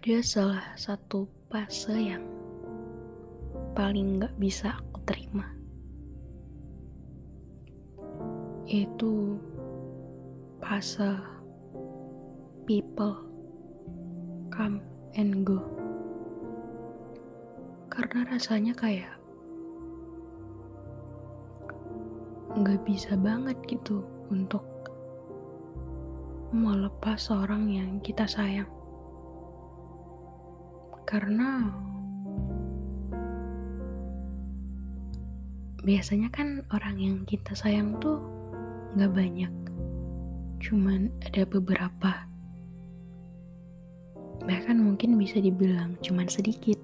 Ada salah satu fase yang paling gak bisa aku terima. Yaitu fase people come and go. Karena rasanya kayak nggak bisa banget gitu untuk melepas orang yang kita sayang karena biasanya kan orang yang kita sayang tuh nggak banyak. Cuman ada beberapa. Bahkan mungkin bisa dibilang cuman sedikit.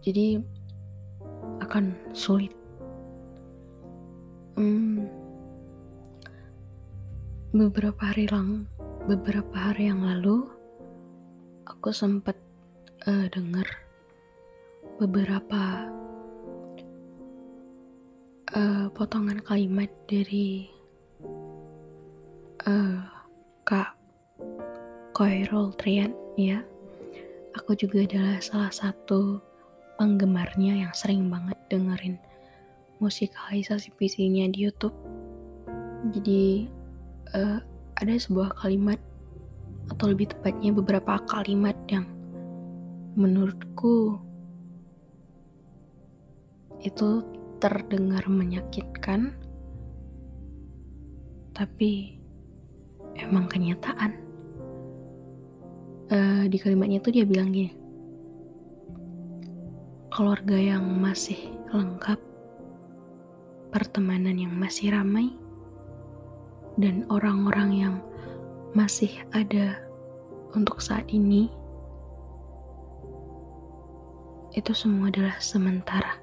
Jadi akan sulit. Hmm, beberapa hari lang beberapa hari yang lalu aku sempat uh, dengar beberapa uh, potongan kalimat dari uh, Kak Koirul Trian ya. Aku juga adalah salah satu penggemarnya yang sering banget dengerin musikalisasi puisinya di YouTube. Jadi uh, ada sebuah kalimat atau lebih tepatnya beberapa kalimat yang menurutku itu terdengar menyakitkan, tapi emang kenyataan. Uh, di kalimatnya itu dia bilang gini, keluarga yang masih lengkap, pertemanan yang masih ramai, dan orang-orang yang masih ada untuk saat ini, itu semua adalah sementara.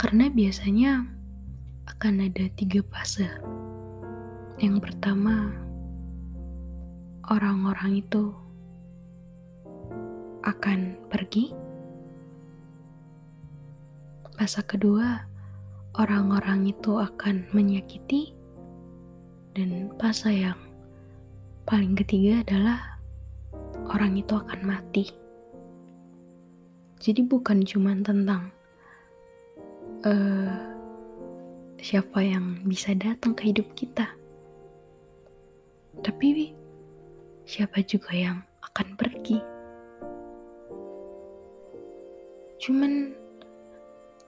Karena biasanya akan ada tiga fase. Yang pertama, orang-orang itu akan pergi. Fase kedua, orang-orang itu akan menyakiti dan fase yang paling ketiga adalah orang itu akan mati. Jadi bukan cuma tentang uh, siapa yang bisa datang ke hidup kita, tapi siapa juga yang akan pergi. Cuman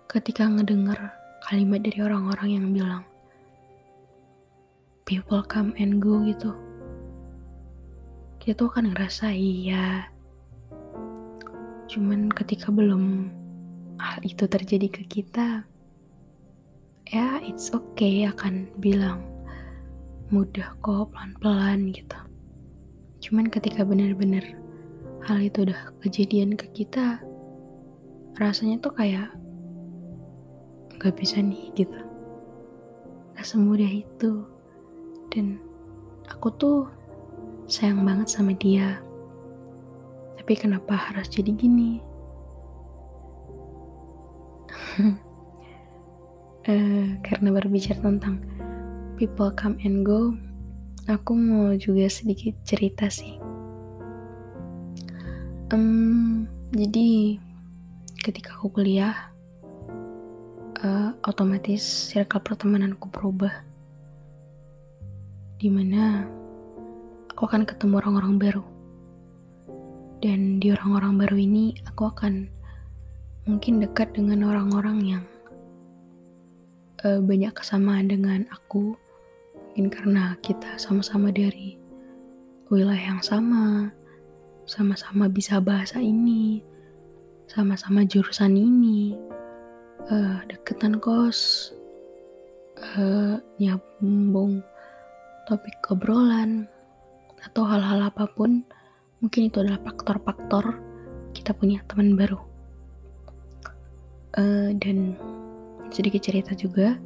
ketika ngedenger kalimat dari orang-orang yang bilang people come and go gitu kita tuh kan ngerasa iya. Cuman ketika belum hal itu terjadi ke kita ya it's okay akan bilang mudah kok pelan-pelan gitu. Cuman ketika bener-bener hal itu udah kejadian ke kita rasanya tuh kayak nggak bisa nih gitu. Gak semudah itu. Dan aku tuh sayang banget sama dia. Tapi kenapa harus jadi gini? Uh, karena berbicara tentang people come and go aku mau juga sedikit cerita sih. Um, jadi ketika aku kuliah uh, otomatis circle pertemananku berubah. Di mana aku akan ketemu orang-orang baru. Dan di orang-orang baru ini aku akan mungkin dekat dengan orang-orang yang uh, banyak kesamaan dengan aku. Mungkin karena kita sama-sama dari wilayah yang sama, sama-sama bisa bahasa ini, sama-sama jurusan ini, uh, deketan kos, uh, nyambung topik obrolan, atau hal-hal apa pun, mungkin itu adalah faktor-faktor kita punya teman baru. Uh, dan sedikit cerita juga,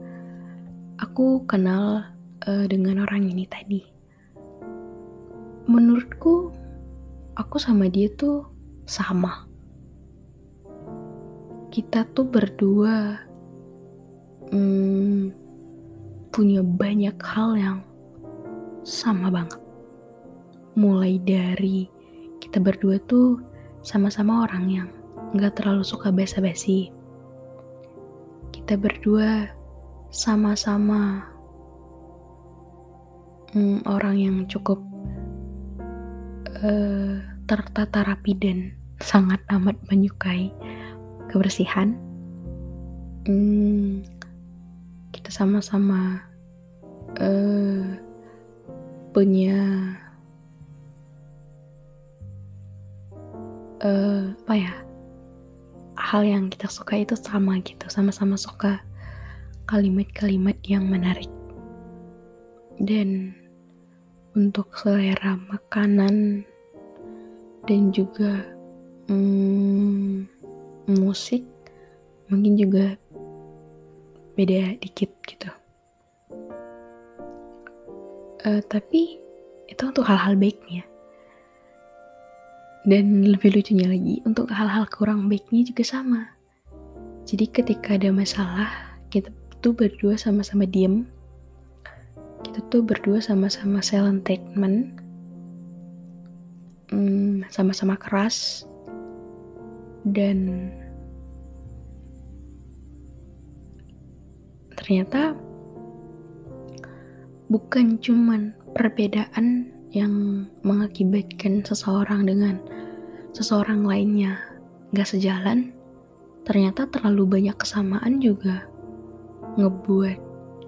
aku kenal uh, dengan orang ini tadi. Menurutku, aku sama dia tuh sama. Kita tuh berdua hmm, punya banyak hal yang sama banget. Mulai dari kita berdua tuh sama-sama orang yang nggak terlalu suka basa-basi. Kita berdua sama-sama hmm, orang yang cukup uh, tertata rapi dan sangat amat menyukai kebersihan. Hmm, kita sama-sama uh, punya uh, apa ya? Hal yang kita suka itu sama gitu sama-sama suka kalimat-kalimat yang menarik. Dan untuk selera makanan dan juga hmm, musik mungkin juga beda dikit gitu. Uh, tapi itu untuk hal-hal baiknya dan lebih lucunya lagi untuk hal-hal kurang baiknya juga sama. Jadi ketika ada masalah kita tuh berdua sama-sama diem. Kita tuh berdua sama-sama silent treatment. Hmm, sama-sama keras. Dan ternyata bukan cuman perbedaan yang mengakibatkan seseorang dengan seseorang lainnya gak sejalan, ternyata terlalu banyak kesamaan juga ngebuat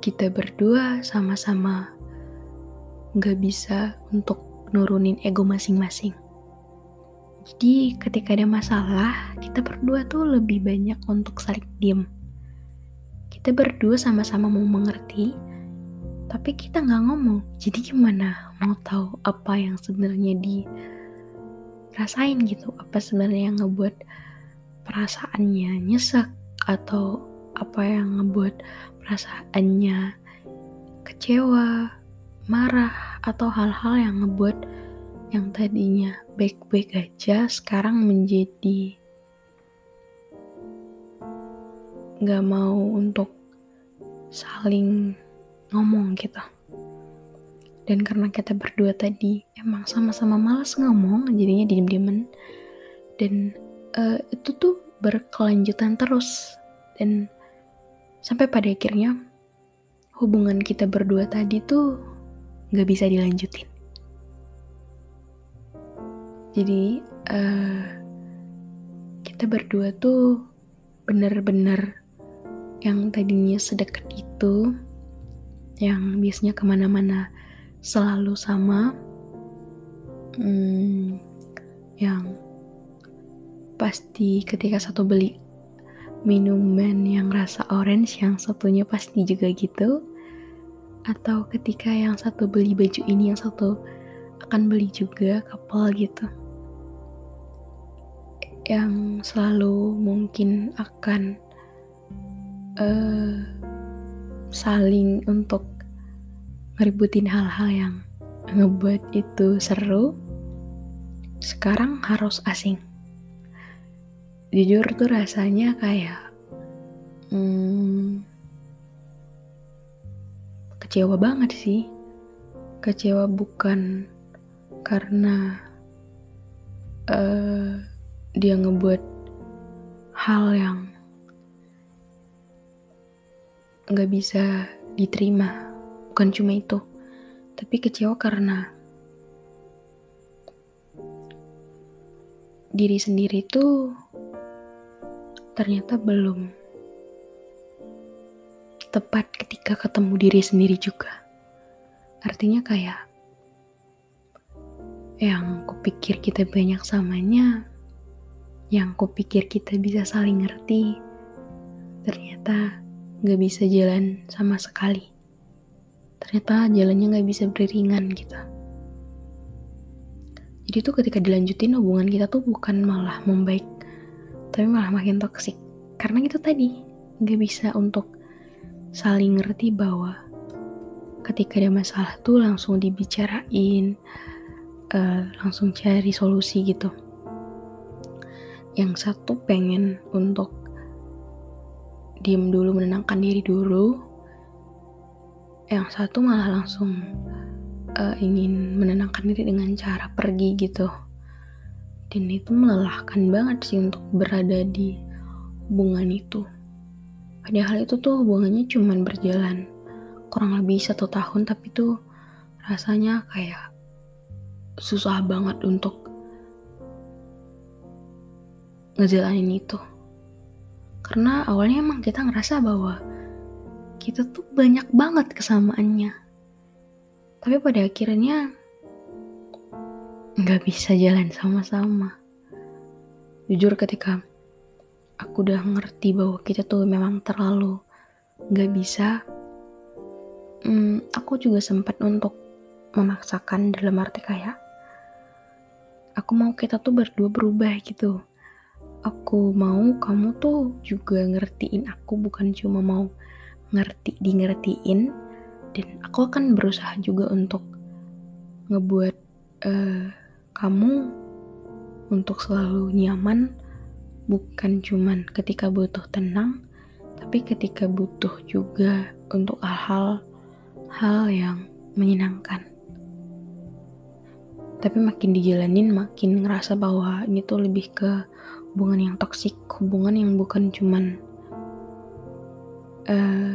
kita berdua sama-sama gak bisa untuk nurunin ego masing-masing. Jadi ketika ada masalah, kita berdua tuh lebih banyak untuk saling diem. Kita berdua sama-sama mau mengerti, tapi kita nggak ngomong. Jadi gimana mau tahu apa yang sebenarnya dirasain gitu? Apa sebenarnya yang ngebuat perasaannya nyesek atau apa yang ngebuat perasaannya kecewa, marah atau hal-hal yang ngebuat yang tadinya baik-baik aja sekarang menjadi gak mau untuk saling ngomong gitu. Dan karena kita berdua tadi emang sama-sama males ngomong jadinya diem-diemen. Dan uh, itu tuh berkelanjutan terus. Dan sampai pada akhirnya hubungan kita berdua tadi tuh gak bisa dilanjutin. Jadi uh, kita berdua tuh bener-bener yang tadinya sedekat itu yang biasanya ke mana-mana selalu sama. Hmm, yang pasti ketika satu beli minuman yang rasa orange yang satunya pasti juga gitu. Atau ketika yang satu beli baju ini yang satu akan beli juga couple gitu. Yang selalu mungkin akan uh, saling untuk ngeributin hal-hal yang ngebuat itu seru sekarang harus asing. Jujur tuh rasanya kayak hmm, kecewa banget sih. Kecewa bukan karena uh, dia ngebuat hal yang nggak bisa diterima bukan cuma itu tapi kecewa karena diri sendiri itu ternyata belum tepat ketika ketemu diri sendiri juga artinya kayak yang kupikir kita banyak samanya yang kupikir kita bisa saling ngerti, ternyata gak bisa jalan sama sekali. Ternyata jalannya gak bisa beriringan gitu. Jadi tuh ketika dilanjutin hubungan kita tuh bukan malah membaik, tapi malah makin toksik. Karena itu tadi, gak bisa untuk saling ngerti bahwa ketika ada masalah tuh langsung dibicarain, uh, langsung cari solusi gitu yang satu pengen untuk diem dulu menenangkan diri dulu yang satu malah langsung uh, ingin menenangkan diri dengan cara pergi gitu. Dan itu melelahkan banget sih untuk berada di hubungan itu. Padahal itu tuh hubungannya cuman berjalan kurang lebih satu tahun tapi tuh rasanya kayak susah banget untuk ngejalanin itu. Karena awalnya emang kita ngerasa bahwa kita tuh banyak banget kesamaannya. Tapi pada akhirnya nggak bisa jalan sama-sama. Jujur ketika aku udah ngerti bahwa kita tuh memang terlalu nggak bisa hmm, aku juga sempat untuk memaksakan dalam arti kayak aku mau kita tuh berdua berubah gitu. Aku mau kamu tuh juga ngertiin aku bukan cuma mau ngerti di ngertiin dan aku akan berusaha juga untuk ngebuat uh, kamu untuk selalu nyaman bukan cuman ketika butuh tenang tapi ketika butuh juga untuk hal-hal hal yang menyenangkan. Tapi makin dijalanin makin ngerasa bahwa ini tuh lebih ke hubungan yang toksik, hubungan yang bukan cuman uh,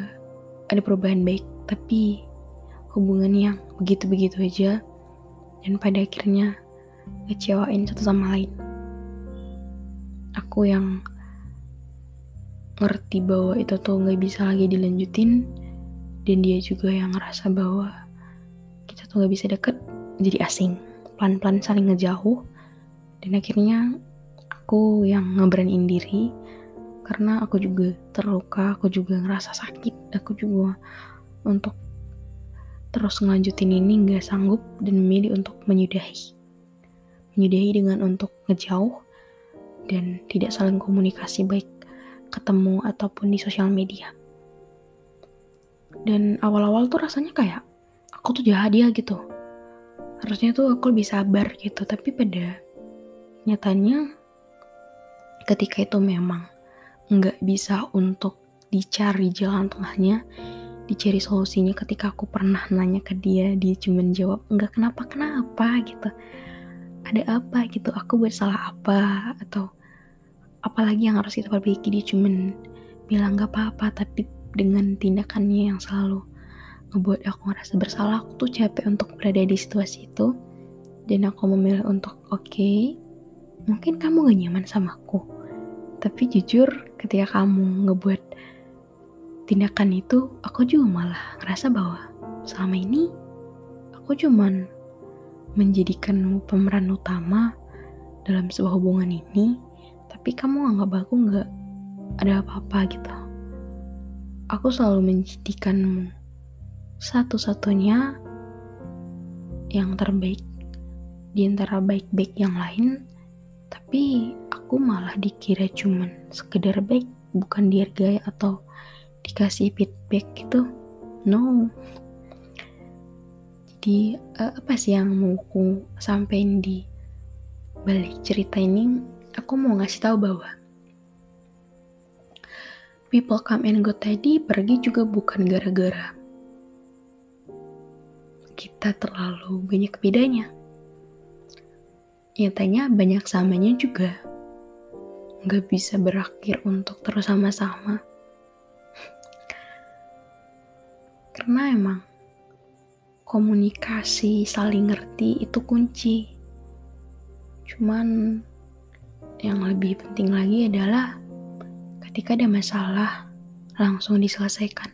ada perubahan baik, tapi hubungan yang begitu-begitu aja dan pada akhirnya ngecewain satu sama lain. Aku yang ngerti bahwa itu tuh nggak bisa lagi dilanjutin dan dia juga yang ngerasa bahwa kita tuh nggak bisa deket jadi asing pelan-pelan saling ngejauh dan akhirnya aku yang ngeberaniin diri karena aku juga terluka, aku juga ngerasa sakit, aku juga untuk terus ngelanjutin ini nggak sanggup dan memilih untuk menyudahi. Menyudahi dengan untuk ngejauh dan tidak saling komunikasi baik ketemu ataupun di sosial media. Dan awal-awal tuh rasanya kayak aku tuh jahat dia gitu. Harusnya tuh aku lebih sabar gitu, tapi pada nyatanya ketika itu memang nggak bisa untuk dicari jalan tengahnya, dicari solusinya ketika aku pernah nanya ke dia, dia cuma jawab nggak kenapa-kenapa gitu. Ada apa? gitu, aku buat salah apa? atau apalagi yang harus kita perbaiki dia cuma bilang nggak apa-apa tapi dengan tindakannya yang selalu ngebuat aku ngerasa bersalah aku tuh capek untuk berada di situasi itu. Dan aku memilih untuk oke okay, mungkin kamu gak nyaman sama aku tapi jujur ketika kamu ngebuat tindakan itu, aku juga malah ngerasa bahwa selama ini aku cuman menjadikanmu pemeran utama dalam sebuah hubungan ini, tapi kamu anggap aku nggak ada apa-apa gitu. Aku selalu menjadikanmu satu-satunya yang terbaik di antara baik-baik yang lain, tapi aku malah dikira cuman sekedar baik bukan dihargai atau dikasih feedback gitu. No. Jadi uh, apa sih yang mau aku sampaikan di balik cerita ini? Aku mau ngasih tahu bahwa people come and go tadi pergi juga bukan gara-gara kita terlalu banyak bedanya nyatanya banyak samanya juga gak bisa berakhir untuk terus sama-sama. Karena emang komunikasi, saling ngerti itu kunci. Cuman yang lebih penting lagi adalah ketika ada masalah langsung diselesaikan.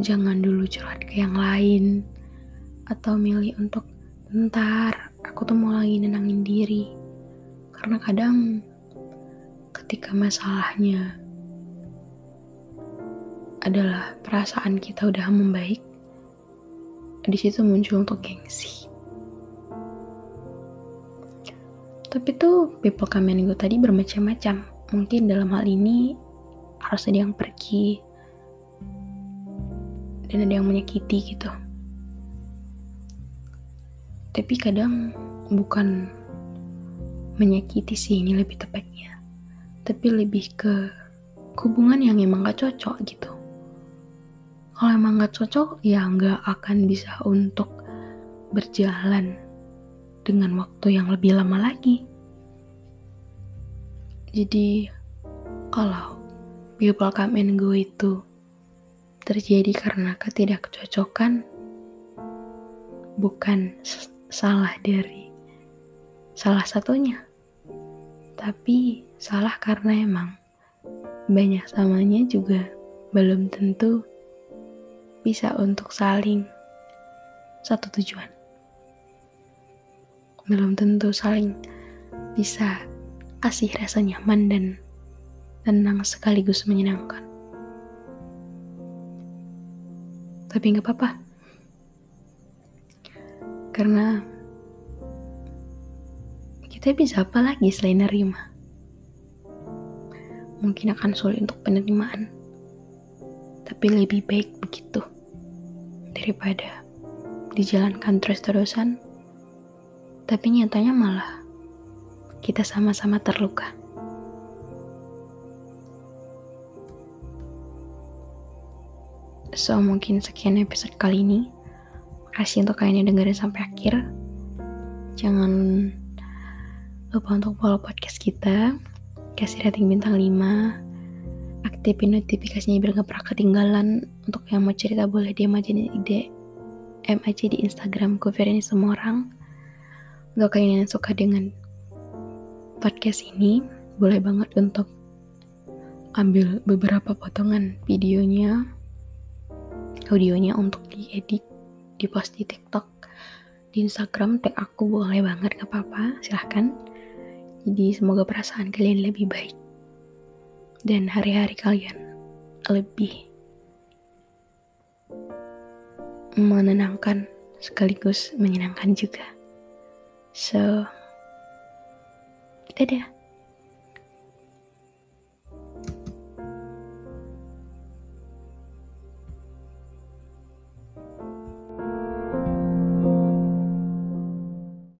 Jangan dulu curhat ke yang lain atau milih untuk ntar mau lagi nenangin diri Karena kadang ketika masalahnya adalah perasaan kita udah membaik, di situ muncul untuk gengsi. Tapi tuh people comment gue tadi bermacam-macam. Mungkin dalam hal ini harus ada yang pergi dan ada yang menyakiti gitu. Tapi kadang bukan menyakiti sih ini lebih tepatnya. Tapi lebih ke hubungan yang emang gak cocok gitu. Kalau emang gak cocok ya gak akan bisa untuk berjalan dengan waktu yang lebih lama lagi. Jadi kalau people come and go itu terjadi karena ketidakcocokan bukan salah dari salah satunya. Tapi salah karena emang banyak samanya juga belum tentu bisa untuk saling satu tujuan. Belum tentu saling bisa kasih rasa nyaman dan tenang sekaligus menyenangkan. Tapi nggak apa-apa, karena kita bisa apa lagi selain nerima? Mungkin akan sulit untuk penerimaan, tapi lebih baik begitu daripada dijalankan terus-terusan, tapi nyatanya malah kita sama-sama terluka. So, mungkin sekian episode kali ini. Makasih untuk kalian yang dengerin sampai akhir. Jangan lupa untuk follow podcast kita. Kasih rating bintang 5. Aktifin notifikasinya biar gak pernah ketinggalan. Untuk yang mau cerita boleh DM aja di DM aja di Instagram ini semua orang. Untuk kalian yang suka dengan podcast ini, boleh banget untuk ambil beberapa potongan videonya, audionya untuk diedit di post di TikTok, di Instagram, tag aku boleh banget, gak apa-apa, silahkan. Jadi semoga perasaan kalian lebih baik dan hari-hari kalian lebih menenangkan sekaligus menyenangkan juga. So, dadah.